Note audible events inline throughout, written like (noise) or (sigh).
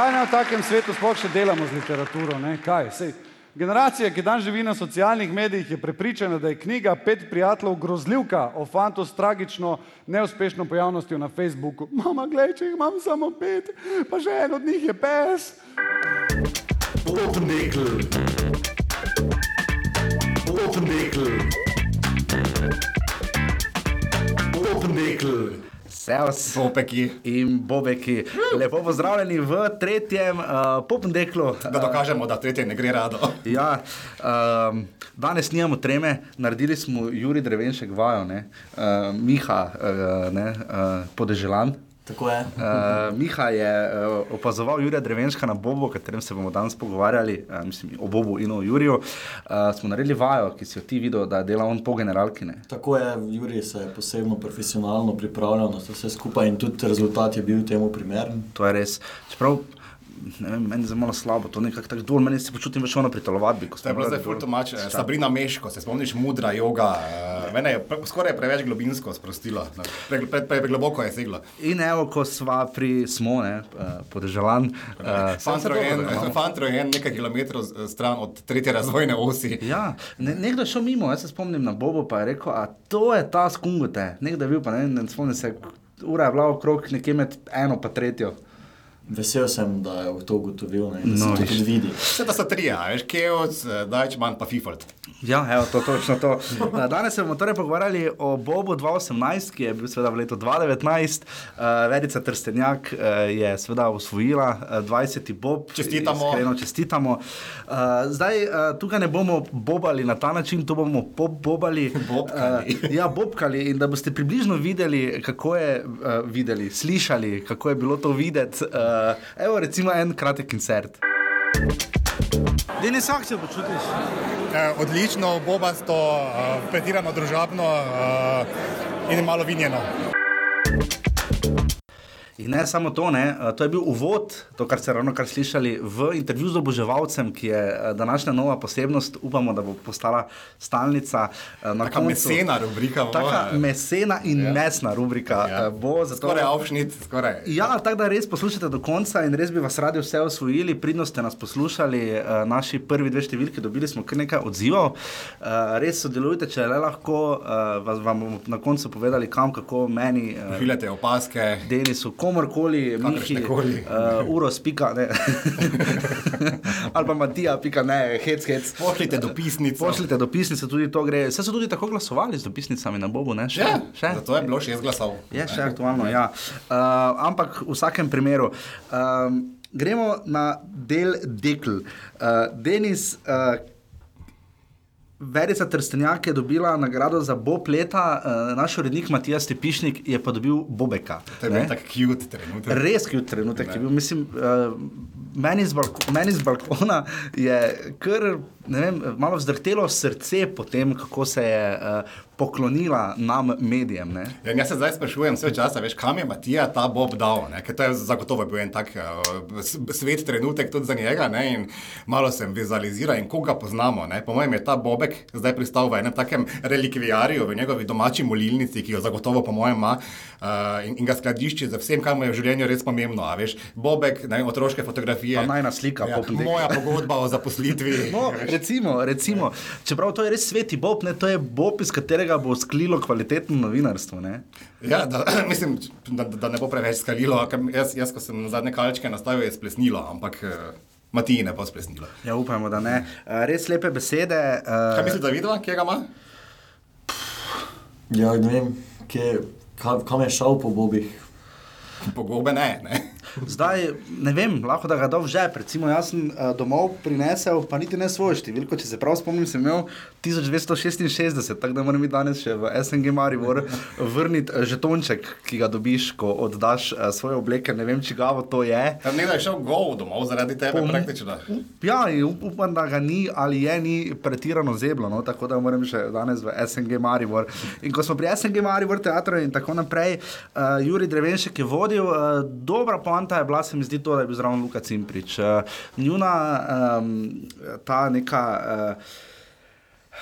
Kaj naj v takem svetu sploh še delamo z literaturo? Ne? Kaj? Sej, generacija, ki dan živi na socialnih medijih, je prepričana, da je knjiga Pet prijateljev grozljivka o fantu s tragično neuspešno pojavnostjo na Facebooku. (laughs) Mama, gledaj, če jih imam samo pet, pa že en od njih je pes. Popnekl. Popnekl. Popnekl. Sevs Popeki. in Bobeki. Lepo pozdravljeni v tretjem uh, popendeklu. Da dokažemo, da tretje ne gre rado. (laughs) Ja, um, danes nimamo treme, naredili smo Juri Drevenšek vajo, ne? uh, Miha uh, ne? uh, Podeželan. Tako je. Uh, Miha je uh, opazoval Jurija Drevenška na Bobu, o katerem se bomo danes pogovarjali, uh, mislim, o Bobu in o Juriju. Uh, smo naredili vajo, ki si jo ti videl, da dela on po generalki. Ne? Tako je, Juri se je posebno profesionalno pripravljal na vse skupaj in tudi rezultat je bil temu primeren. To je res. Čeprav, vem, meni je zelo slabo, to nekako tako dol, meni se počutim več ono pri telovadbi. To je bilo zdaj ful dol. tomač. Sabrina Meško, se spomniš, mudra joga. eh, Mene je pre- skoraj preveč globinsko sprostilo. no. Pre, pre, pre, pregloboko je seglo. In evo, ko smo pri smo, ne, uh, podeželan. Uh, Fant rojen, fant rojen nekaj kilometrov stran od tretje razvojne osi. Ja, ne, nekdo je šel mimo, jaz se spomnim na Bobo, pa je rekel, a to je ta skungute. Nekdo je bil, pa ne, ne spomnim se, ura je bila okrog nekje med eno pa tretjo. Vesel sem, da je to ugotovil ne, in da No, se tudi vidi. Vse to so trije, a veš, Keoc, Dajčman pa Fifold. Ja, evo, to, točno to. Eh, Danes se bomo torej pogovarjali o Bobu 2018, ki je bil seveda v letu 2019. Uh, Verica Trstenjak uh, je seveda osvojila uh, 20. Bob. Čestitamo. Iskreno čestitamo. Uh, zdaj uh, tukaj ne bomo bobali na ta način, to bomo pop-bobali. (laughs) Bobkali. Uh, ja, bobkali in da boste približno videli, kako je uh, videli, slišali, kako je bilo to videti. Uh, evo recimo en kratek koncert. Denis, kako se počutiš? Eh, odlično, bobasto, eh, pretirano družabno eh, in malo vinjeno. In ne samo to, ne, to je bil uvod, to, kar ste ravno kar slišali v intervjuju z oboževalcem, ki je današnja nova posebnost, upamo, da bo postala stalnica. Na Taka mesena rubrika. bo, Taka eh. mesena in ja. mesna rubrika Ja. ja. bo. Zato, Skoraj avšnic, skoraj. Ja, tako da res poslušajte do konca in res bi vas radi vse osvojili. Pridno ste nas poslušali, naši prvi dve številki, dobili smo kar nekaj odzivov. Res sodelujte, če le lahko, vas vam bomo na koncu povedali, kam, kako meni. Pošiljate opaske. Denisu, komorkoli, Mihi, (laughs) uh, uro, spika, ne. (laughs) ali pa Matija, pika, ne, hec, hec. Pošljite dopisnico. Pošljite dopisnice, tudi to gre. Vse so tudi tako glasovali z dopisnicami na Bobu, ne? Še, Ja, še. zato je bilo šest glasov. Je še aktualno, ja. Uh, ampak v vsakem primeru. Um, gremo na del dekl. Uh, Denis, uh, Verica Trstenjak je dobila nagrado za Bob leta, uh, naš urednik Matija Stepišnik je pa dobil Bobeka. To je ne? bil tak cute trenutek. Res kjut trenutek je bil. Mislim, uh, meni, z balko, meni z balkona je kar ne vem, malo vzdrtelo srce po tem, kako se je uh, poklonila nam, medijem. Ne? Ja, jaz se zdaj sprašujem vse čas, veš, kam je Matija ta Bob dal, ne? ker to je zagotovo bil en tak uh, svet trenutek tudi za njega ne? in malo sem vizualiziral in koga poznamo. Ne? Po mojem je ta Bobek zdaj pristal v enem takem relikvijarju, v njegovi domači molilnici, ki jo zagotovo po mojem ima uh, in, in ga skladišči za vsem, kar mu je v življenju res pomembno. A veš, Bobek, ne, otroške fotografije. Pa najina slika, ja, moja pogodba o zaposlitvi. (laughs) No, recimo, recimo, čeprav to je res sveti Bob, ne, to je Bob, iz katerega bo sklilo kvalitetno novinarstvo. Ne? Ja, da, (clears throat) mislim, da, da ne bo preveč skalilo. Jaz, jaz ko sem zadnje kalčke nastavil, je splesnilo, ampak uh, Matiji ne bo splesnilo. Ja, upajmo, da ne. Uh, res lepe besede. Kaj Uh, misliš, da vidva, kje ga ima? Ja, ne vem, kje, kam, kam je šel po Bobih. Pogobe ne. ne. Zdaj, ne vem, lahko da ga dol že. Recimo, jaz sem uh, domov prinesel, pa niti ne svojo številko. Če se prav spomnim, sem imel 1266, tako da moram danes še v SNG Maribor (laughs) vrniti eh, žetonček, ki ga dobiš, ko oddaš uh, svoje obleke. Ne vem, či gavo to je. Tam nekdo je šel gol domov zaradi tebe, Pom- praktično. Ja, upam, da ga ni ali je ni pretirano zeblo, no? tako da moram še danes v SNG Maribor. In ko smo pri SNG Maribor teatru in tako naprej, uh, Juri Drevenšek je vodil, uh, dobra poanta je bila, se mi zdi to, da je bil zraven Luka Cimprič. Uh, njuna um, ta neka. Uh,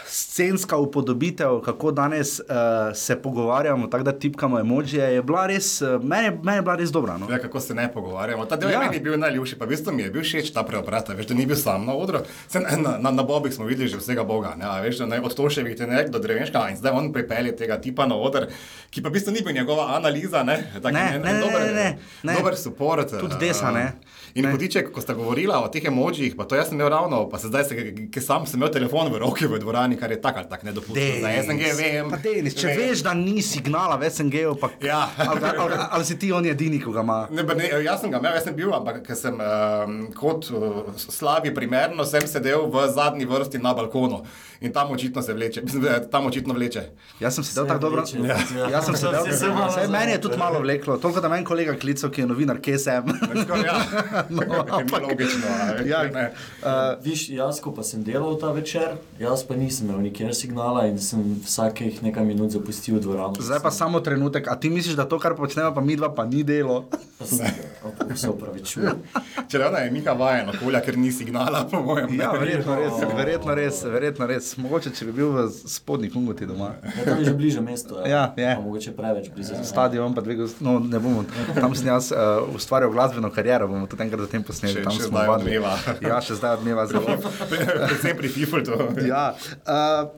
scenska upodobitev, kako danes uh, se pogovarjamo, tako da tipkamo emocije, je bila res, uh, meni, meni je bila res dobra. No? Ja, kako se ne pogovarjamo. Ta del Ja. je meni bil najljubši, pa v bistvu mi je bil všeč ta preobrat, veš, da ni bil sam na odru. Na, na, na, na Bobih smo videli že vsega Boga, ne, a veš, da ne, od Toševih tenek do Drevenška in zdaj on pripelje tega tipa na odr, ki pa v bistvu ni bil njegova analiza, ne, tak, Ne, en- ne, en ne, dober, ne, ne, ne. dober support. Tudi eh, desa, ne. In Ne. potiček, ko sta govorila o teh emojih, pa to jaz sem imel ravno, pa se zdaj, se, ki sam sem imel telefon v roki v dvorani, kar je tak ali tak nedopustno. Za SNG vem. Pa Denis, če vem. veš, da ni signala v SNG-u, pa Ja. ali, ali, ali si ti on edini, ko ga ima. Ne, ne, jaz sem ga imel, jaz sem bil, ampak ker sem um, kot uh, slabi primerno, sem sedel v zadnji vrsti na balkonu in tam očitno se vleče, mislim, da tam očitno vleče. Jaz sem sedel Se tako dobro. Ja. Ja. Jaz sem sedel Se- se tako malo dobro. Meni je tudi malo vleklo, toliko da meni kolega klical, ki je novinar, kje sem. Tako, ja, (laughs) (laughs) No, no, logično. Ja, ne. Uh, Viš, jaz, ko pa sem delal ta večer, jaz pa nisem imel nikjer signala in sem vsakih nekaj minut zapustil dvorano. zdaj pa samo trenutek, a ti misliš, da to, kar počnemo, pa mi dva, pa ni delo? (laughs) Se upravičujem. Če rečem, je Mika vajen okolja, ker ni signala, po mojem. ne. Ja, verjetno res, verjetno res, verjetno res. Mogoče, če bi bil v spodnji kungoti doma. Ja, tam je že bliže mesto. Ja, je. Pa Mogoče preveč blizu. Stadion, pa dve, gost- no ne bomo. Tam sem jaz uh, ustvarjal glasbeno kariero, bomo tudi enkrat zatem posneli. Še- Tam še smo vadili. Ja, še zdaj odmeva zelo. Predvsem pri Fifltu. Ja, uh,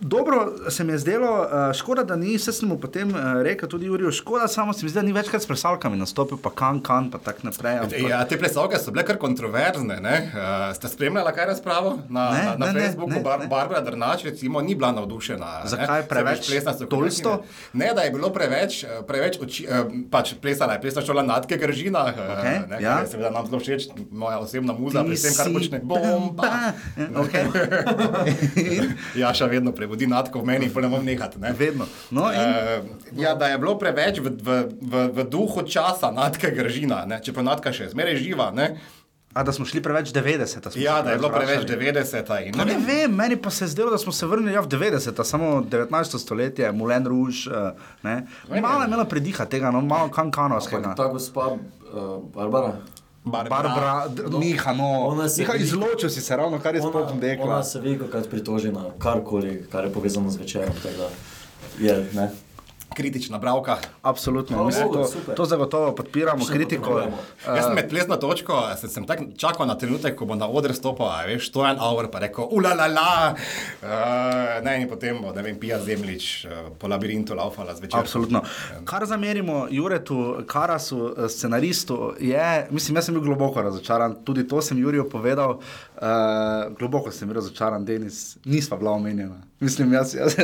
dobro se mi je zdelo, uh, škoda, da ni, vse sem mu potem uh, rekel, tudi Jurijo, škoda, samo se mi zdi, da ni večkrat s plesalkami nastopil, pa kan, kan, pa tako naprej. ampak- Ja, te plesalke so bile kar kontroverzne. ne. Uh, ste spremljali kaj razpravo na, Ne, na, na ne, Facebooku? ne, Bar, ne. Barbara Drnač recimo, ni bila navdušena. Zakaj? Se Preveč plesna strokovnjakinja. tolsto? Ne, da je bilo preveč, eh, preveč oči, eh, pač plesala je plesna šola Natke Gržina, eh, Okej, ne, ja. kar je seveda nam zelo všeč, moja osebna muza, pri tem, kar počne. Bomba! Ja, okay. (laughs) Jaša vedno prebudi Natko v meni, pa ne morem nehati. Ne. Vedno. No, in, Uh, ja, da je bilo preveč v, v, v, v duhu časa Natke Gržina, ne. čeprav Natka še zmeraj živa. Ne. a da smo šli preveč 90. smo Ja, da je bilo preveč vračali. 90. In, Pa ne vem, meni pa se je zdelo, da smo se vrnili ja, v 90, samo 19. stoletje, Moulin Rouge. Uh, ne. Malo je imela prediha tega, no, malo kankanovskega. Ta gospa uh, Barbara. Barbara, Miha, no, Ona se Miha, izločil si se ravno, kar je sploh dekla. ona se velikokrat pritoži na karkoli, kar je povezano z večerom. da Je, ne? Kritična bravka. Absolutno, Hvala mislim, Bogu, to, super. to zagotovo podpiramo, Še kritiko. potrebujemo. Jaz sem med plesno točko, sem, sem tak čakal na trenutek, ko bo na oder stopil, a veš, to je en hour, pa rekel, ulala, uh, ne, in potem bo, ne vem, pija zemljič uh, po labirintu laufala zvečer. Absolutno. Kar zamerimo Juretu, Karasu, eh, scenaristu, je, mislim, jaz sem bil globoko razočaran, tudi to sem Juriju povedal, uh, globoko sem razočaran, Denis, nisva bila omenjena. Mislim, jaz, jaz,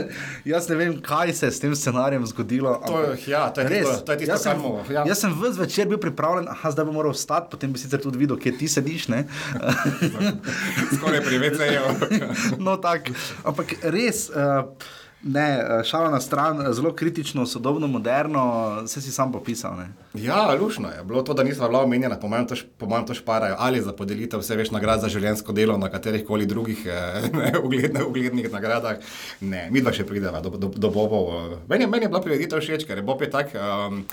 jaz ne vem, kaj se je s tem scenarijem zgodilo. To je- ja, to je res, tisto- to je tisto, jaz sem, mu- ja. Jaz sem ves večer bil pripravljen, aha, zdaj bom moral vstati, potem bi sicer tudi videl, kje ti sediš. (laughs) Skoraj pri VC-ju. (laughs) no, tako. Ampak res, uh, ne, eh, šala na stran, eh, zelo kritično, sodobno, moderno, vse si sam popisal. Ne. Ja, lušno je bilo to, da nismo bila omenjena, po mojem to, po mojem to šparajo ali za podelitev vse več nagrad za življenjsko delo na katerih koli drugih eh, (laughs) ne, ugledne, uglednih nagradah. Ne, mi dva še prideva do, do, do Bobov. Meni, meni je bila prireditev všeč, ker je Bob je tak um,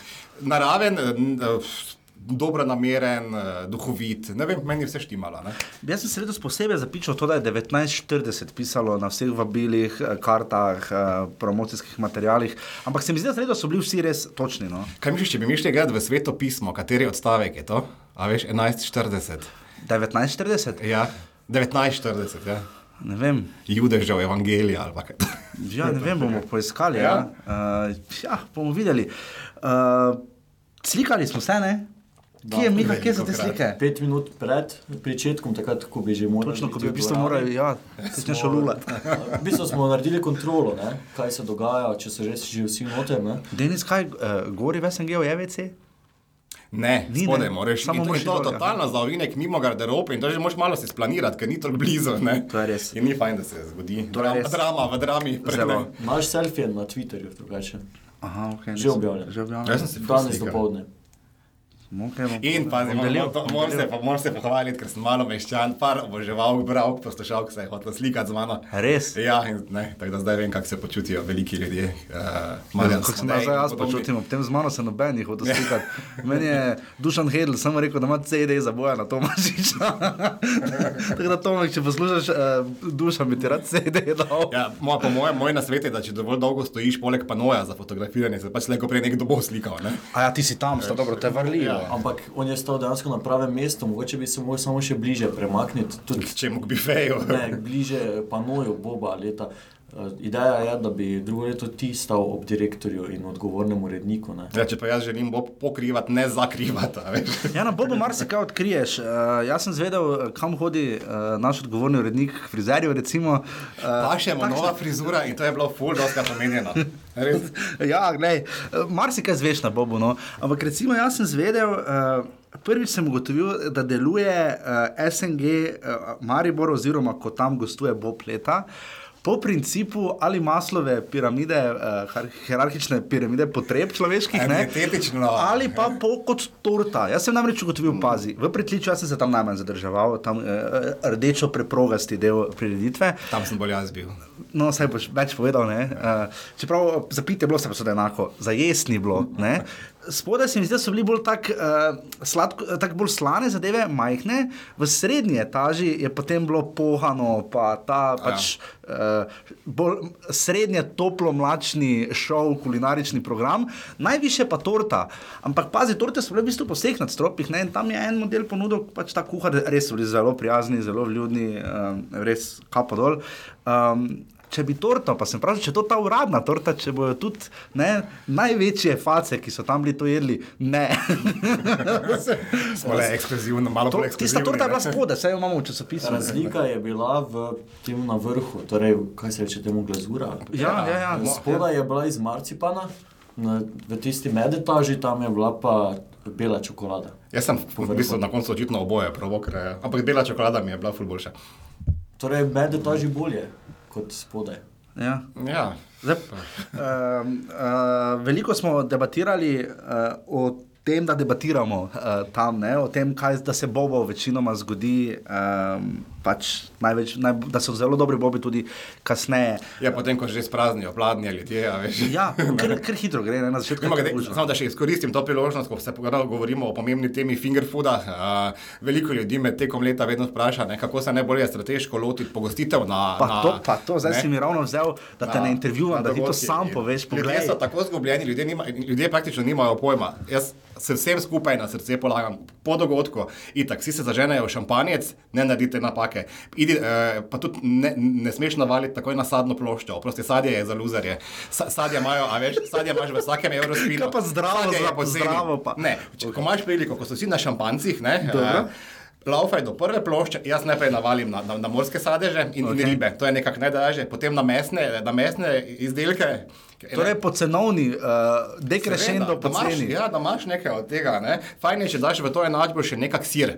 naraven. Uh, Dobro nameren, eh, duhovit, ne vem, meni je vse štimalo. Ne? Jaz sem se letos posebej zapičal to, da je 1940 pisalo na vseh vabilih, eh, kartah, eh, promocijskih materialih, ampak se mi zdi, da letos so bili vsi res točni. No? Kaj misliš, če bi mi šli gledati v sveto pismo, kateri odstavek je to? A veš, 1140. 1940? Ja, 1940, ja. Ne vem. Judežev evangelija ali kaj. Ja, ne vem, bomo poiskali. Ja, Ja. uh, ja bomo videli. Uh, slikali smo se, ne? Kje je Miha, kje so te slike? Pet minut pred pričetkom, takrat, ko bi že morali. Točno, ko bi v bistvu dvorani. morali, ja, se ne šolulati. (laughs) V bistvu smo naredili kontrolo, ne? kaj se dogaja, če so že, že vsi noter. Ne? Denis, kaj, uh, gori v SNG v EVC? Ne, Ni, spodaj ne. moraš. Samo to, moraš in to ja. totalno za ovinek mimo garderobe in to že moraš malo si splanirati, ker ni tako blizu. Ne? To je res. In ni fajn, da se zgodi. To je Drama, res. drama v drami. Imaš selfije na Twitterju, drugače. Aha, okay, Že objavljen. Že objavljen. Jaz sem si ful Danes slikal. Bom- In pazi, moram se, moram se pohvaliti, ker sem malo meščan, par oboževal, bral, poslušal, se je hotel slikati z mano. Res? Ja, in, ne, tako da zdaj vem, kako se počutijo veliki ljudje. Uh, Ja, Kako se zdaj jaz počutim, ob tem z mano se noben jih hoče slikati. (laughs) Meni je Dušan Hedl samo rekel, da ima CD za boja na Tomašiča. (laughs) Tako da Tomek, če poslušaš, uh, Dušan bi ti rad CD dal. Ja, moj, po mojem, moj nasvet je, da če dovolj dolgo stojiš poleg panoja za fotografiranje, se pač neko prej nekdo bo slikal. Ne? A ja, ti si tam, sta dobro, to je varljivo. Ja. Ampak on je stal dejansko na pravem mestu, mogoče bi se mogel samo še bliže premakniti, tudi Če mu bi fejo. ne, bliže panoju Boba leta. Eh, Ideja je, da bi drugo leto ti stal ob direktorju in odgovornem uredniku. Ne. Ja, če pa jaz želim Bob pokrivati, ne zakrivati. Ja, na Bobu marsikaj odkriješ. Uh, jaz sem zvedel, kam hodi uh, naš odgovorni urednik, frizerjev. Recimo, uh, Pa še ima nova frizura in to je bilo pomenjeno. Res. (laughs) ja, gledaj, uh, marsikaj zveš na Bobu. No. Ampak recimo, jaz sem zvedel. Uh, Prvič sem ugotovil, da deluje uh, SNG uh, Maribor, oziroma ko tam gostuje Bob leta, po principu ali maslove piramide, uh, hierarhične piramide potreb človeških, ne? Ali pa po, kot torta. Jaz sem namreč ugotovil, pazi, v pritličju jaz sem se tam najmanj zadrževal, tam uh, rdečo preprogasti del prireditve. Tam sem bolj jaz bil. No, saj boš več povedal. ne. Uh, čeprav za pite bilo, se pa seveda enako, za jesti ni bilo. ne. Spodaj se mi zdi, da so bili bolj tako uh, sladko, tak bolj slane zadeve, majhne, v srednji etaži je potem bilo pohano, pa ta pač. Uh, bolj srednje toplo mlačni šov, kulinarični program, najviše pa torta. Ampak pazi, torte so bile v bistvu po vseh nadstropjih ne? in tam je en model ponudil, pač ta kuhar, res so bili zelo prijazni, zelo vljudni, um, res kapo dol. Um, Če bi torto, pa sem vprašal, če je to ta uradna torta, če bojo tudi ne, največje face, ki so tam bili to jedli, ne. (laughs) Smo le ekskluzivno, malo To, bolj tista ekskluzivni. torta je bila ne. spodaj, vse jo imamo v časopisu. Razlika je bila v tem na vrhu, torej kaj se reče temu glazura. Ja, ja, ja. Spodaj je bila iz marcipana, na, v tisti medetaži tam je bila pa bela čokolada. Jaz sem v bistvu na koncu očitno oboje, provo, ker, je- ampak bela čokolada mi je bila ful boljša. Torej medetaži bolje kot spodaj. Ja. Ja. Zdaj, um, uh, veliko smo debatirali uh, o tem, da debatiramo uh, tam, ne, o tem, kaj da se bobo večinoma zgodi. Um, pač največ, naj, da so zelo dobri bobi tudi kasneje. Ja, potem, ko že spraznijo, pladnijo ljudje, a veš. Ja, (laughs) ker, ker hitro gre, ne, na začetku. Grede, kužno. Samo da še izkoristim to priložnost, ko se pogovarjamo- govorimo o pomembni temi fingerfooda. Uh, veliko ljudi me tekom leta vedno vpraša, ne, kako se najbolje strateško lotiti pogostitev na. Pa na, to, pa to, zdaj ne, si mi ravno vzel, da te na- ne intervjuvam, da ti to sam poveš. Ljudje Poglej. so tako zgubljeni, ljudje, nima, ljudje praktično nimajo pojma. Jaz se vsem skupaj na srce polagam po dogodku. Itak, vsi se zaženejo v šampanjec, ne naredite napake. Idi, eh, pa tudi ne, ne smeš navaliti takoj na sadno ploščo, prosti sadje je za luzerje. Sa, sadje imajo, a veš, sadje imaš v vsakem evrospinu. Kaj pa zdravo, poceni. zdravo pa. Ne, če, ko imaš priliko, ko so vsi na šampancih, ne. Dobro. eh, Laufaj do prve plošče, jaz najprej navalim na, na, na morske sadeže in, okay. In ribe, to je nekako najdražje, potem na mesne, na mesne izdelke. Torej, po cenovni, uh, dekrešendo Seveda, da imaš- poceni. Ja, da imaš nekaj od tega. Ne? Fajn je, če daš v to enačbo še nekak sir.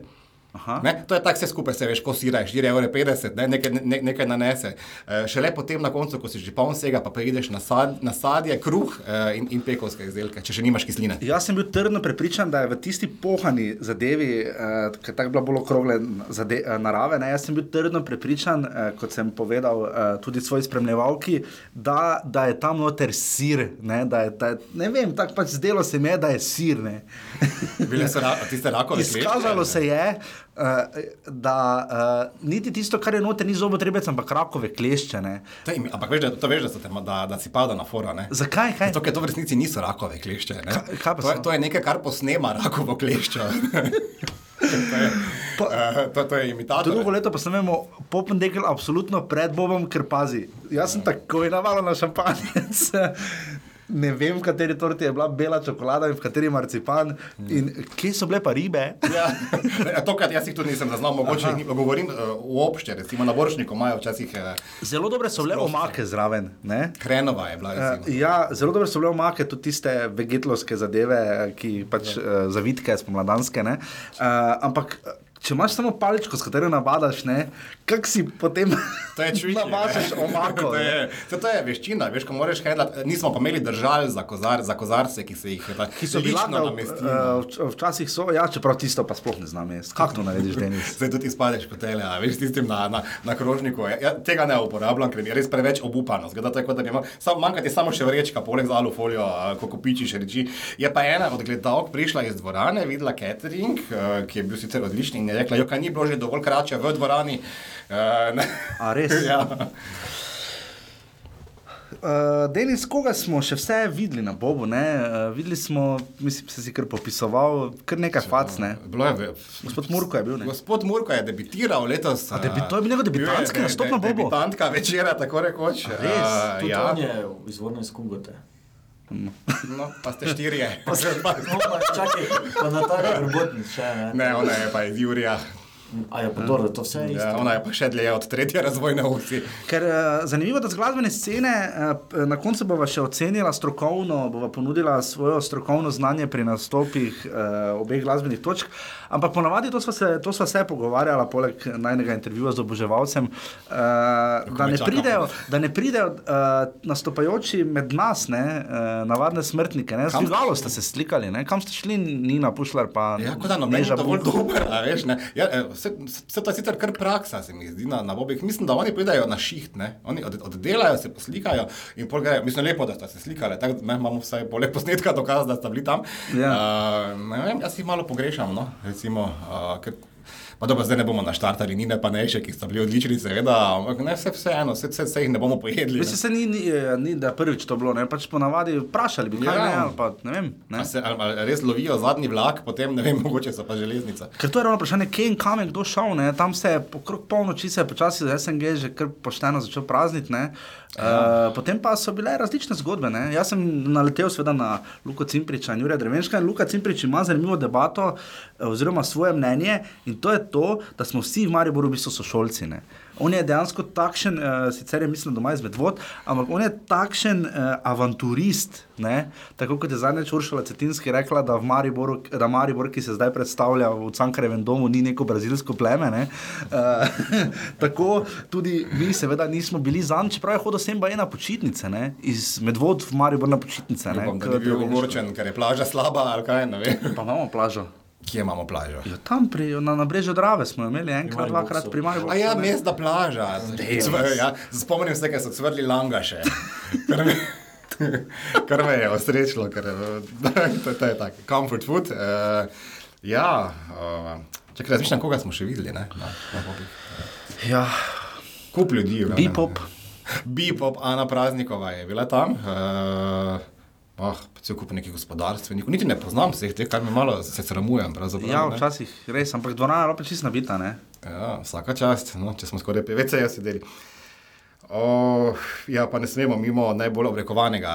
Ne? To je tako vse skupaj, se veš, ko siraš, 4,50 evra, ne? nekaj, ne, nekaj nanese. E, šele potem na koncu, ko si že poln vsega, pa preideš na, sad, na sadje, kruh e, in, in pekovske izdelke, če še nimaš kisline. Jaz sem bil trdno prepričan, da je v tisti pohani zadevi, uh, ki je tako bila bolj okrogle zade, uh, narave, ne, jaz sem bil trdno prepričan, uh, kot sem povedal uh, tudi svoji spremljevalki, da, da je tam noter sir. Ne, da je, da je, ne vem, tako pač zdelo se mi je, da je sir. ne. Bile so ra, tiste rakove (laughs) Izkazalo se je, uh, da uh, niti tisto, kar je noter, ni zobotrebec, ampak rakove klešče. Taj, ampak veš, da, to veš, da, te, da, da si pada na fora. Ne? Zakaj? Kaj? Zato, ker to v resnici niso rakove klešče. ne. Kaj- pa to, je, to je nekaj, kar posnema rakovo kleščo. (laughs) to, je, Pa- uh, to, to je imitator. Drugo leto pa sem imel popendekel absolutno pred Bobom, ker pazi. Jaz sem takoj navalil na šampanjec. Ne vem, v kateri torti je bila bela čokolada in v kateri marcipan. In kje so bile pa ribe? Ja, to, kar jaz jih tudi nisem zaznal, mogoče ni, govorim uh, v obšte, recimo na Boršniku imajo včasih uh, Zelo dobre so bile omake zraven. Ne? Hrenova je bila. Uh, Recimo. ja, zelo dobre so bile omake, tudi tiste vegetlovske zadeve, eh, ki pač uh, zavitke, spomladanske. ne. Uh, ampak. eh, Če imaš samo paličko, s katero navadaš, ne, Kak si potem je navažeš omako? to, je, (laughs) to, to je veščina, veš, ko moraš handlati. Nismo pa imeli držal za, kozar, za kozarce, ki se jih ta, Ki so bili lično uh, namestili. včasih so, ja, čeprav tisto pa sploh ne znam. Kako to narediš, Denis? (laughs) Zdaj tudi izpadeš kot tele, a veš, tistim na, na, na krožniku. Ja, ja, tega ne uporabljam, ker mi je res preveč obupano. Zgleda tako, da mi ima, sam, manjka ti samo še vrečka, poleg za alufolijo, ko kopičiš reči. Je pa ena od gledalk prišla iz dvorane, videla catering, uh, ki je bil sicer odličen in je rekla, jo, kaj ni bilo že dovolj krače v dvorani. Uh, ne. A res? ja. Uh, Denis, koga smo še vse videli na Bobu? Ne? Uh, videli smo, mislim, se si kar popisoval, kar nekaj fac. Ne? Bilo je, v- Gospod Murko je bil. Ne? Gospod Murko je debitiral letos. A debi- to je bil njegov debitantski nastop na Bobu? Debitantka večera, tako rekoč. res? Uh, ja, on je izvorno iz Kungote. no, pa ste štirje. No, pa čakaj, pa na ta robotnic še ne. ne, ona je pa iz Jurija. A je pa dobro, to vse je. Ja, ona je pa še dlje od tretje razvojne osi. Ker uh, zanimivo, da z glasbene scene uh, na koncu bova še ocenila strokovno, bova ponudila svojo strokovno znanje pri nastopih uh, obeh glasbenih točk. Ampak ponavadi to sva se, to sva se pogovarjala, poleg najnega intervjuja z oboževalcem, uh, da, ne pridejo, da ne pridejo uh, nastopajoči med nas, ne, uh, navadne smrtnike. Ne. Dvigalo ste se slikali, ne. kam ste šli, Nina Pušlar pa Ja, kot da noben je dovolj dober, a veš, ne. Ja, eh, vse, vse to je sicer kar praksa, se mi zdi na, na bobih. Mislim, da oni pridejo na šiht, ne. Oni od, oddelajo, se poslikajo in grejo. Mislim, lepo, da ste se slikali, tako da imamo vsaj poleg posnetka dokaz, da ste bili tam. Ja. Uh, ne vem, jaz jih malo pogrešam, no, recimo, uh, ker Pa dobro, zdaj ne bomo naštartali, ni ne pa neše, ki sta bili odlični, seveda, ampak ne, vse vseeno, vse, vse, vse jih ne bomo pojedli. Mislim, se ni, ni, eh, ni, da prvič to bilo, ne pač ponavadi vprašali bi, kaj Ja. ne, ali pa ne vem. Ne. A se ali, ali res lovijo zadnji vlak, potem ne vem, (laughs) mogoče so pa železnica. Ker to je ravno vprašanje, kje in kam je kdo šel. Ne? Tam se je okrog polnoči, se je počasi za SNG že kar pošteno začel prazniti. Ja. Uh, potem pa so bile različne zgodbe. Ne? Jaz sem naletel seveda na Luka Cimpriča in Jurija Drevenška. In Luka Cimprič ima zanimivo debato eh, oziroma svoje mnenje in to je to, da smo vsi v Mariboru v bistvu sošolci. Ne? On je dejansko takšen, uh, sicer je mislim doma iz Medvod, ampak on je takšen uh, avanturist, ne? tako kot je zadnjič Uršala Cetinski rekla, da, v Mariboru, da Maribor, ki se zdaj predstavlja v Cankarevem domu, ni neko brazilsko pleme. Ne? Uh, (laughs) tako tudi mi seveda nismo bili zanj, čeprav je hodil sem pa ena počitnice, ne? iz Medvod v Maribor na počitnice. Ne? Upam, da ni bil ogorčen, ker je plaža slaba ali kaj, ne vem. Pa imamo plažo. Kje imamo plažo? Ja, tam pri, na, na brežu Drave smo imeli enkrat, dvakrat pri Mariboru. A ja, mesta plaža. Cv- Ja, spomnim se, ker so cvrli langaše. Kar me, (laughs) kar me je osrečilo, ker (laughs) to, to je tako, comfort food. Uh, ja, uh, čakaj, razmišljam, koga smo še videli. Ne? Na, na bobih. Ja, Kup ljudi. Bipop. Bipop, Ana Praznikova je bila tam. Uh, Oh, cel kup nekih gospodarstvenikov, niti ne poznam vseh teh, kar me malo se sramujem. Ja, včasih res, ampak dvorana je pa čisto nabita. Ne? Ja, vsaka čast, no, če smo skoraj PVC-ja sedeli. O, ja, pa ne smemo mimo najbolj obrekovanega,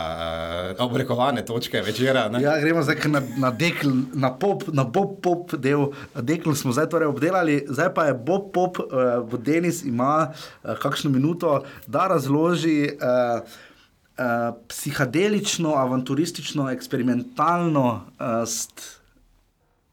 uh, obrekovane točke večera. Ne? Ja, gremo zdaj na, na dekl, na pop, na bob pop del. Dekl smo zdaj torej obdelali, zdaj pa je bob pop, uh, Denis ima uh, kakšno minuto, da razloži. Uh, Uh, psihadelično, avanturistično, eksperimentalno uh,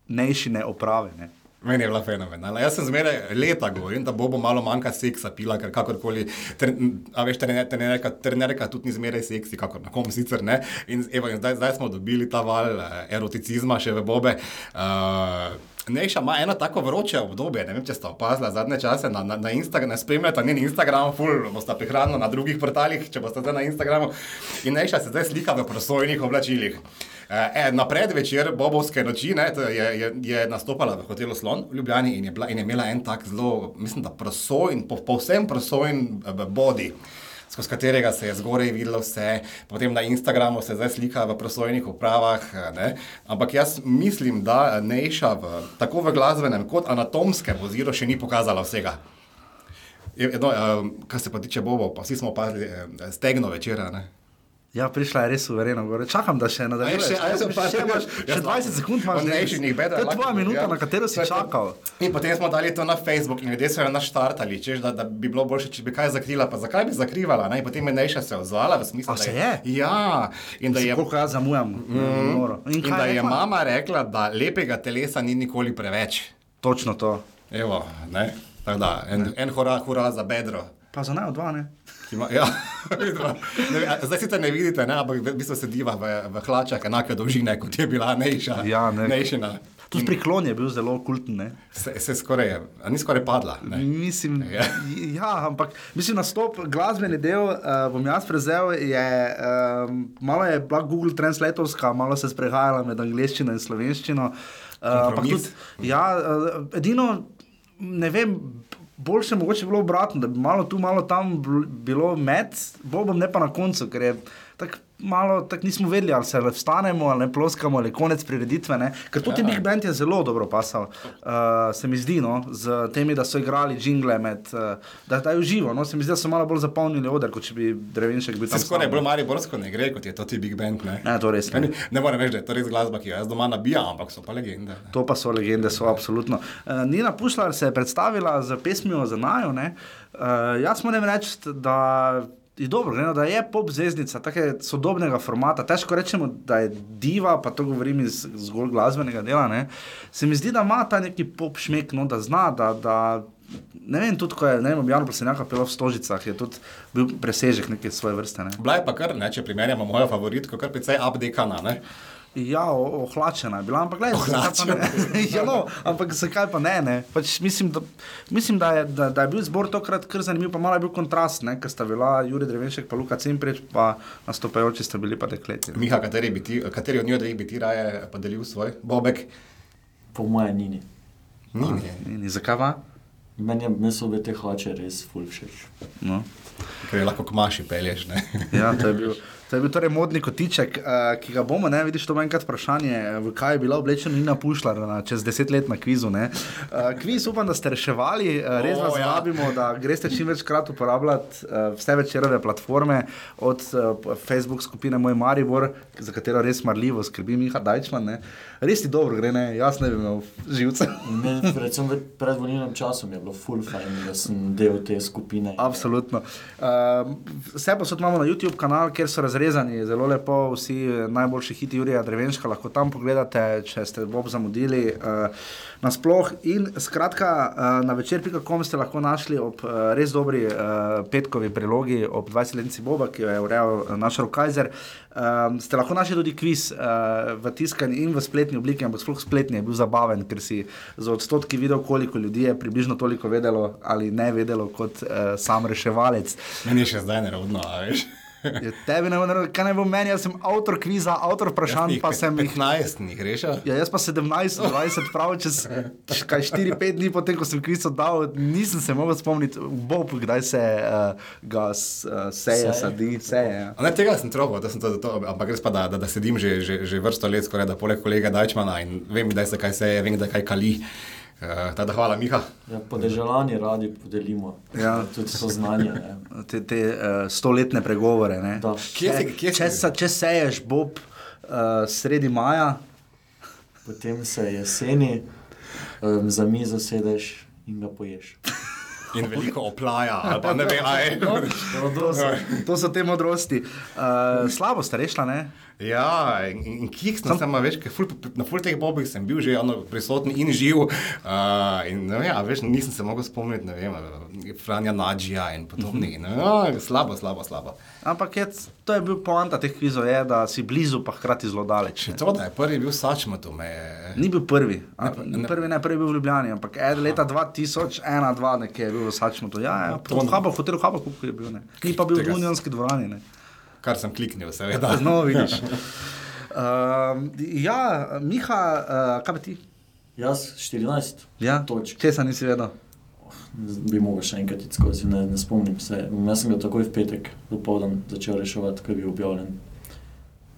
nejšine oprave. Ne? Meni je bila fenomenalna. Jaz sem zmeraj leta govoril, da bo malo manjka seksa pila, ker kakorkoli, ter, a veš, trener- trenerka, trenerka tudi ni zmeraj seksi, kakor na kom sicer ne. In, evo, in zdaj, zdaj smo dobili ta val eh, eroticizma še v bobe. Uh, Nejša ima eno tako vroče obdobje, ne vem, če ste opazili zadnje čase na, na, na Instagramu, ne spremljate njen Instagram, ful, boste prihranili na drugih portalih, če boste zdaj na Instagramu. In Nejša se zdaj slika v prosojnih oblačilih. Eh, na predvečer Bobovske noči ne, je, je, je nastopala v hotelu Slon v Ljubljani in je, bila, in je imela en tak zelo, mislim, da prosojen, po, povsem prosojen eh, body. Skozi katerega se je zgoraj videlo vse, potem na Instagramu se zdaj slika v prosojnih upravah. eh, Ne? Ampak jaz mislim, da Nejša v, tako v glasbenem kot anatomskem oziru še ni pokazala vsega. Je- Jedno, eh, kar se pa tiče Bobo, pa vsi smo opazili eh, stegno večera. Ne? Ja, prišla je res suvereno. Gore. Čakam, da še nadaljuješ. Še- je še- (laughs) še, imaš, Ja, še 20 sekund imaš. Denis. nejših better To je tvoja minuta, ja. na katero si čakal. In potem smo dali to na Facebook in ljudje so jo naštartali, češ, da, da bi bilo boljše, če bi kaj zakrila. Pa zakaj bi zakrivala? Ne? In potem je Nejša se odzvala v smislu, da se je? Ja, in da je, Koliko jaz zamujam? Mm. in da je mama rekla, da lepega telesa ni nikoli preveč. Točno to. Evo, ne. Tako da, en, en hora, hura za bedro. Pa za naj dva, ne? Ima, ja. (laughs) Ne zdaj sicer ne vidite, ne, ampak v bistvu sediva v, v hlačah enake dolžine, kot je bila Nejša. Ja, ne. Nejšina. Tudi priklon je bil zelo kulten, ne? Se, se skoraj, ni skoraj padla. Ne? Mislim, Ja. (laughs) ja, ampak mislim, nastop, glasbeni del uh, bom jaz prevzel. Je, um, malo je bila Google Translatorska, malo se sprehajala med angliščino in slovenščino. Uh, tudi, ja, uh, edino, ne vem. Boljše mogoče bilo obratno, da bi malo tu, malo tam bilo med, bobom ne pa na koncu, ker je tako malo, tako nismo vedeli, ali se vstanemo, ali ne ploskamo, ali je konec prireditve. Ne? Ker tudi Big Band je zelo dobro pasal, uh, se mi zdi, no, z temi, da so igrali jingle, med, uh, da, je uživo. No? Se mi zdi, da so malo bolj zapolnili oder, kot če bi Drevenšek bil tam. skoraj sam, bolj ne. mariborsko ne gre, kot je to ti Big Band. Ne, Ne, to res ne. Meni, ne morem reči, da je to res glasba, ki jo jaz doma nabijam, ampak so pa legende. ne. To pa so legende, so absolutno. Uh, Nina Pušlar se je predstavila z pesmijo za najo. Uh, jaz moram reči, da je dobro, ne, no, da je pop zvezdnica, tako je sodobnega formata. Težko rečemo, da je diva, pa to govorim iz zgolj glasbenega dela. Ne. Se mi zdi, da ima ta neki pop šmek, no, da zna, da. da Ne vem, tudi ko je ne vem, objavljeno, pa se je nekaj pelo v Stožicah, je tudi bil presežek neke svoje vrste. Ne. Bila je pa kar, ne, če primerjamo mojo favoritko, kar precej updekana. ne. Ja, ohlačena je bila, ampak gledaj, zakaj pa ne. (laughs) ja, no, ampak zakaj pa ne? ne? Pač mislim, da, mislim da, je, da, da je bil zbor tokrat kar zanimiv, pa malo je bil kontrast, ne? ker sta bila Juri Drevenšek, pa Luka Cimpreč, pa nastopajoči sta bili pa dekleti. ne. Miha, kateri, ti, kateri od njih bi ti raje podelil svoj bobek? Po mojem, ni. Ni, ne. Ni, ni, zakaj pa? Meni je- meni so bile te hlače res ful všeč. No. Ker je lahko komaši pelješ. Ne? Ja, to je bil. To je bil torej modni kotiček, uh, ki ga bomo, ne vidiš, to bo enkrat vprašanje, v kaj je bila oblečena Nina Pušlar čez deset let na kvizu. Uh, kviz upam, da ste reševali, uh, res vas ja. vabimo, da greste čim večkrat uporabljati uh, vse večerove platforme, od uh, Facebook skupine Moj Maribor, za katero res marljivo skrbi Miha Dajčman. Ne. Res ti dobro gre, ne? jaz ne bi imel živce. Meni, (laughs) predvsem v predvolilnem času mi je bilo ful fajn, da sem del te skupine. Absolutno. Uh, vse pa imamo na YouTube kanal, kjer so razrezani zelo lepo vsi najboljši hiti Jurija Drevenška, lahko tam pogledate, če ste Bob zamudili. Uh, Nasploh in skratka, uh, na večer.com ste lahko našli ob uh, res dobri uh, petkovi prilogi ob 20-letnici Boba, ki jo je urejal naš Rokajzer. Um, ste lahko našli tudi kviz uh, v tiskani in v spletni obliki, ampak sploh spletni je bil zabaven, ker si za odstotki videl, koliko ljudi je približno toliko vedelo ali ne vedelo kot uh, sam reševalec. Meni je še zdaj nerodno, veš. Je tebi ne bo naredil, kaj naj bo meni, jaz sem avtor kviza, avtor vprašanj, pa sem jih. 15 njih rešil. Ja, jaz pa 17, 20, prav čez kaj 4-5 dni potem, ko sem kviz oddal, nisem se mogel spomniti, Bob, kdaj se uh, ga uh, seje, Seje. sadi, seje. Ja. A Ne, tega sem trobil, da sem to, to, ampak res pa, da, da, da sedim že, že, že vrsto let, skoraj da poleg kolega Dajčmana in vem, da se kaj seje, vem, da kaj kali. Uh, tada hvala, Miha. Ja, podeželani radi podelimo. Ja. Tudi to znanje. Ne. Te, te uh, stoletne pregovore. ne. Da. Kje kje si če, sa- če seješ, Bob, uh, sredi maja, Potem se jeseni um, za mizo sedeš in ga poješ. In (laughs) veliko oplaja, pa ne vem, aj. to so, to so te modrosti. Uh, slabo ste rešila, ne? Ja, in, in, kik sem tam, veš, ful, na full teh bobih sem bil že ono, prisoten in živ. Uh, in ne vem, a veš, nisem se mogel spomniti, ne vem, Franja Nadžija in podobni. No, slabo, slabo, slabo. Ampak je, to je bil poanta teh kvizov, je, da si blizu, pa hkrati zelo daleč. To, da je prvi bil Sačmato, me je. Ni bil prvi, a, Ne, ne. prvi ne, prvi je bil v Ljubljani, ampak ed, leta 2001, 2 nekje je bil v Sačmutu. Ja, ja, To- v Habu, hotelu Habu je bil, ne. Ni pa bil v Unionski dvorani, ne. Kar sem kliknil, seveda. No, vidiš. Um, (laughs) ja, Miha, uh, kaj pa ti? Jaz 14 Ja, točk. Česa nisi vedel? Bi mogel še enkrat iti skozi, ne, ne spomnim se. Jaz sem ga takoj v petek dopoldan začel reševati, ko je bil objavljen.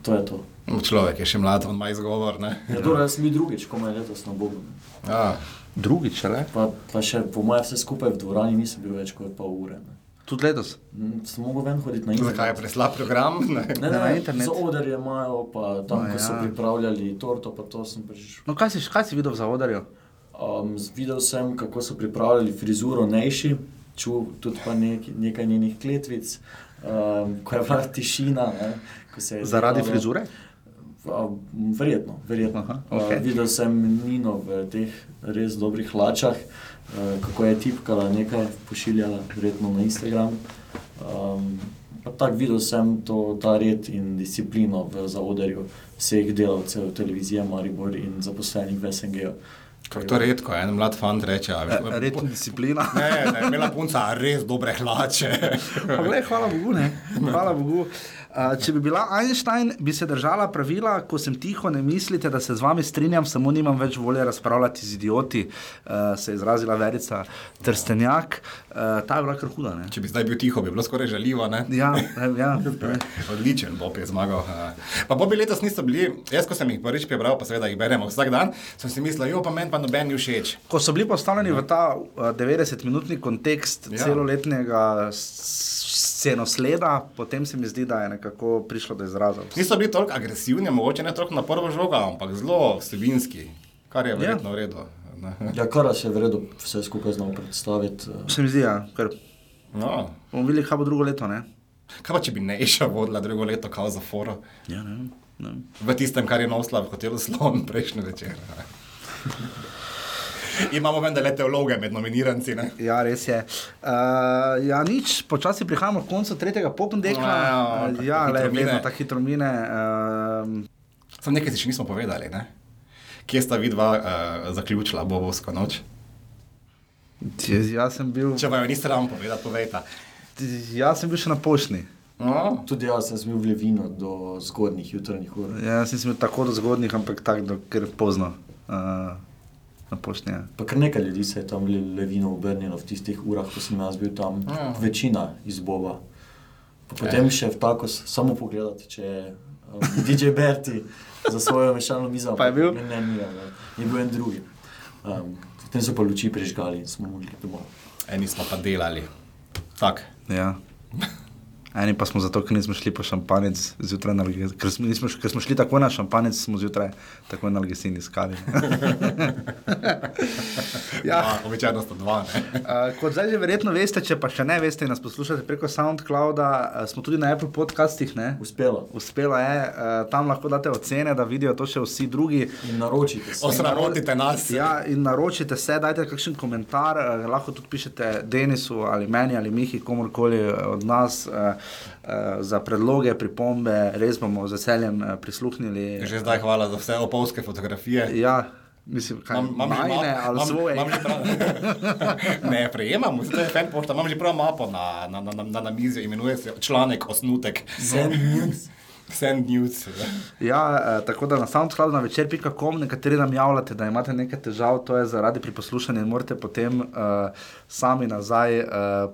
To je to. Človek je še mlad, on ima izgovor. Ne? Ja, torej, jaz sem bil drugič, ko me je letos na Bogu. Ja. Drugič, le? Pa, pa še po mojem vse skupaj v dvorani nisem bil več kot pol ure. Ne. Tudi letos. Mm, Sem mogel ven hoditi na internet. Zakaj je preslab program? Ne. Ne, Na ne, internet? za odrje imajo, pa tam, A ko so ja. pripravljali torto, pa to sem prišel. No, kaj si, kaj si videl v zavodarju? Um, videl sem, kako so pripravljali frizuro Nejši, čutil tudi pa nek, nekaj njenih kletvic, um, ko je bila tišina. Ne, Zaradi delalo. frizure? Verjetno, verjetno. Aha, okay. Videl sem Nino v teh res dobrih hlačah, uh, kako je tipkala nekaj, pošiljala, verjetno na Instagram. Um, pa tako videl sem to, ta red in disciplino v zaodrju vseh delavcev televizije Maribor in zaposlenih v SNG-ju. Kako to redko, en mlad fant reče. a veš, Red in disciplina. (laughs) Ne, ne, imela punca res dobre hlače. Pa glej, hvala Bogu, ne. (laughs) Hvala Bogu. Uh, če bi bila Einstein, bi se držala pravila, ko sem tiho, ne mislite, da se z vami strinjam, samo nimam več volje razpravljati z idioti, uh, se je izrazila Verica Trstenjak. Uh, ta je bila kar huda, ne? Če bi zdaj bil tiho, bi bilo skoraj žaljivo. Ne? Ja, ja. ne. (laughs) Odličen Bob je zmagal. Pa Bobi letos niso bili, jaz ko sem jih prvič prebral, pa seveda jih beremo vsak dan, sem si mislil, jo pa meni pa noben ni všeč. Ko so bili postavljeni v ta uh, 90-minutni kontekst Ja. ja. celoletnega scenosleda, potem se mi zdi, da je nekako prišlo do izraza. Niso bili toliko agresivni, mogoče ne toliko na prvo žogo, ampak zelo vsebinski, kar je verjetno v redu. ne. Ja, kar se je vredno vse skupaj znal predstaviti. eh, Se mi zdi, ja, ker No. bomo videli, kaj bo drugo leto. Ne? Kaj pa če bi Neša vodila drugo leto kao za foro? Ja, ne, ne. V tistem, kar je nosila v hotelu Slon prejšnji večer. Imamo vendarle teologe med nominiranci. Ne? Ja, res je. Uh, ja, nič, počasi prihajamo k koncu tretjega popendekla. Ja, Uh, ja, tako le, hitro mine. vedno tako hitro mine. Uh, Sam nekaj si še nismo povedali. Ne? Kje sta vidva uh, zaključila Bobovsko noč? jaz sem bil, Če vam jo ni sram povedati, povejte. jaz sem bil še na pošni. No, Tudi jaz sem smel v Levino do zgodnjih jutranjih ur. Jaz nisem bil tako do zgodnih, ampak tako, do, ker pozno. Uh, na pošni. Ja. Pa kar nekaj ljudi se je tam Levino obrnilo v tistih urah, ko sem jaz bil tam, Ja. večina iz Boba. Pa potem še v takos, samo pogledati, če je um, DJ Berti (laughs) za svojo mešalno mizo. Pa je bil? Ne, ne, ni, ne, je bil en drugi. Um, potem so pa luči prižgali in smo mogli domov. eni smo pa delali. Tak. Ja. (laughs) Eni pa smo zato, ker nismo šli po šampanec zjutraj, ker smo, nismo, ker smo šli tako na šampanec, smo zjutraj tako na Algesin iskali. (laughs) ja. Dva, običajno sta dva. Uh, kot zdaj že verjetno veste, če pa še ne veste in nas poslušate preko SoundClouda, uh, smo tudi na Apple podcastih. Ne? Uspelo. Uspelo je, uh, tam lahko date ocene, da vidijo to še vsi drugi. In naročite se. Osramotite nas. Ja, in naročite se, dajte kakšen komentar, eh, lahko tudi pišete Denisu ali meni ali Mihi, komorkoli od nas eh, za predloge, pripombe, res bomo z veseljem eh, prisluhnili. Že zdaj hvala za vse opolske fotografije. Ja, mislim, kaj Mam- mam že majne map- ali mam- svoje. mam že prav- (laughs) Ne, prejemam, to je fan pošta, imam že prav mapo na, na, na, na, na, mizi, imenuje se članek, osnutek. Send news. Send news. ja. Eh, tako da na SoundCloud na večer.com nekateri nam javljate, da imate nekaj težav, to je zaradi pri poslušanju in morate potem uh, sami nazaj, uh,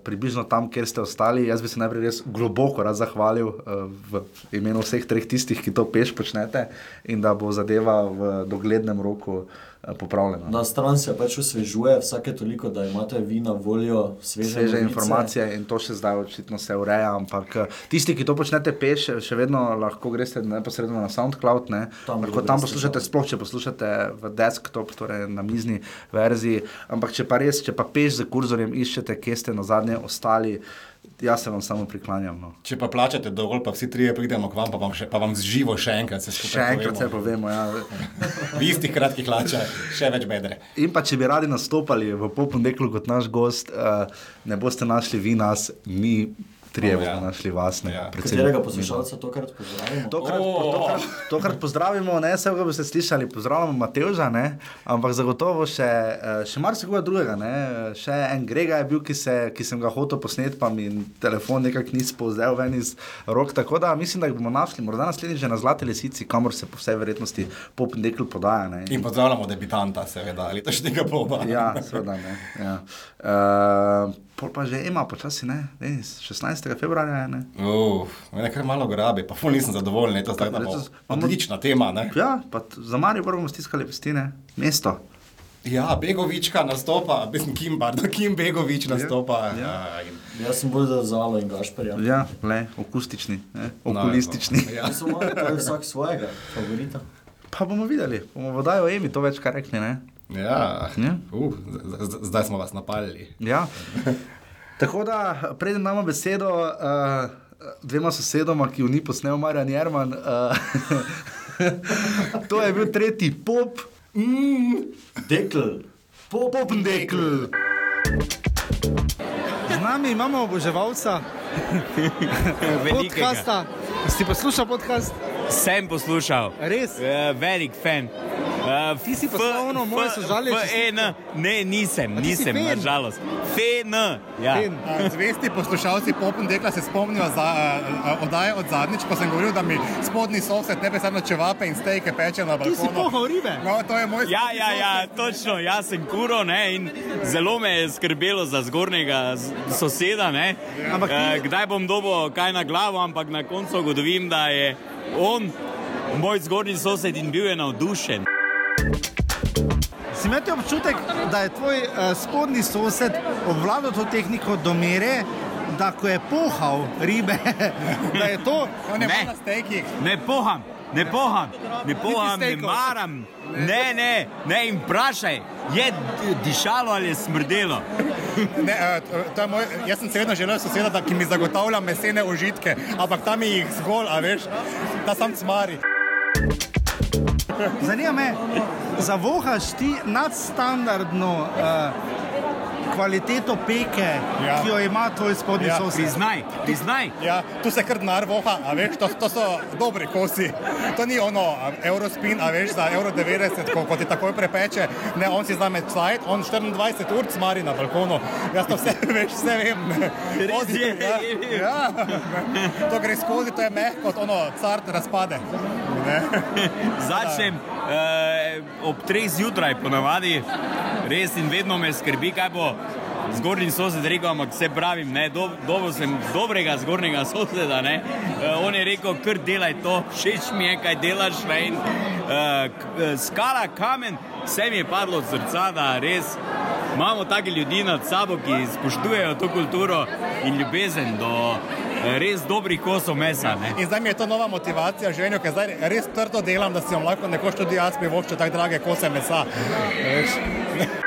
približno tam, kjer ste ostali. Jaz bi se najprej res globoko rad zahvalil uh, v imenu vseh treh tistih, ki to peš počnete in da bo zadeva v doglednem roku uh, popravljena. Na stran se pač osvežuje, vsake toliko, da imate vi na voljo sveže, Sveže novice. informacije in to še zdaj očitno se ureja, ampak eh, tisti, ki to počnete peš, še vedno lahko greste neposredno na SoundCloud, ne? Tam lahko tam poslušate, sploh če poslušate v desktop, torej na mizni verziji, ampak če pa res, če pa peš z kurzorjem iščete, kje ste na zadnje ostali, jaz se vam samo priklanjam. No. Če pa plačate dovolj, pa vsi trije pridemo k vam, pa vam, še, pa vam z živo še enkrat se skupaj Še enkrat se povemo. povemo. Ja. (laughs) V istih kratkih hlačah, še več bedre. In pa če bi radi nastopali v Popundeklu kot naš gost, uh, ne boste našli vi nas, mi trije O, ja. bomo našli vas. Ne, Ja. predvsem Katerega mi. poslušalca tokrat pozdravimo? Tokrat, oh. tokrat, tokrat pozdravimo, ne vse, kar boste slišali, pozdravljamo Mateuža, ne, ampak zagotovo še, eh, še marsikoga drugega. Ne. Še en Grega je bil, ki, se, ki sem ga hotel posnet, pa mi telefon nekako ni spolzel ven iz rok. Tako da mislim, da jih bomo našli, morda naslednjič že na Zlati lisici, kamor se po vsej verjetnosti pop dekl podaja. Ne. In pozdravljamo debitanta, seveda, ali to še tega boba. Ja, seveda ne. Ja. Uh, pol pa že ima počasi, ne, Denis, 16. februarja je. Ne. Uf, mene kar malo grabi, pa ful nisem zadovoljen, to je tako Letos- odlična tema. Ne? Ja, pa za Marijo bomo stiskali pestine, mesto. Ja, Begovička nastopa, mislim, Kim, pardon, Kim Begovič nastopa. ja. Ja, in, Jaz sem bolj za Zalo in Gašperja. Ja, le, okustični, ne, okulistični. No, ja. Ja. Je vsak svojega favorita. Pa bomo videli, bomo vodajo Emi to več kar rekli. Ne? Ja, Ja. uh, zdaj smo vas napali. Ja. (laughs) Tako da, preden damo besedo uh, dvema sosedoma, ki ju ni posnel Marjan Jerman. Uh, (laughs) to je bil tretji pop, Dekl, popendekl. Z nami imamo oboževalca (laughs) podcasta. Si poslušal podcast? Sem poslušal. Res? Uh, velik fan. Uh, Ti si če si- FN, ne, nisem, ti nisem, fen? nažalost. FN, ja. Fen. A, Zvesti poslušalci Popendekla se spomnijo za uh, oddaje od zadnjič, ko sem govoril, da mi spodnji sosed nebesedno čevape in stejke peče na balkonu. si pohal ribe? No, to je moj Ja, ja, ja, točno, jaz sem kuro ne, in zelo me je skrbelo za zgornjega soseda. Ne. Ampak ti- Eh, kdaj bom dobil kaj na glavo, ampak na koncu ugotovim, da je on moj zgornji sosed in bil je navdušen. Si imel občutek, da je tvoj uh, spodnji sosed obvladal to tehniko do mere, da ko je pohal ribe, (laughs) da je to. Ne. na stejkih. Ne poham, ne poham, ne poham, ne maram. Ne, ne, ne, in vprašaj, je dišalo ali je smrdelo. Ne, eh, moj, jaz sem seveda želel soseda, da, ki mi zagotavlja mesene užitke, ampak tam jih zgolj, a veš, da sam cmari. Zanima me, zavohaš ti nadstandardno uh, kvaliteto peke, ja. Ki jo ima tvoj spodnji ja. Sosed. Priznaj, priznaj. Ja, tu se kar denar voha, a veš, to, to so dobri kosi. To ni ono Eurospin, a veš, za Euro 90, ko, ko ti takoj prepeče. Ne, on si zname cajt, on 24 ur cmari na balkonu. Jaz to vse, (laughs) veš, vse vem. Res je. Ja, ja. To gre skozi, to je mehko, ono cart razpade. Ne? (laughs) Začnem eh, ob treh zjutraj, ponavadi, res in vedno me skrbi, kaj bo zgornji sosed rekel, ampak se pravim, ne, do, dobil sem dobrega zgornjega soseda. Eh, on je rekel, kar delaj to, všeč mi je, kaj delaš. Ne, in, eh, k, skala, kamen, vse mi je padlo od srca, da res. Imamo take ljudi nad sabo, ki spoštujejo to kulturo in ljubezen do res dobrih kosov mesa. Ne. In zdaj mi je to nova motivacija, željo, ker zdaj res trdo delam, da si bom lahko nekoč tudi jaz privoščil tako drage kose mesa. Veš?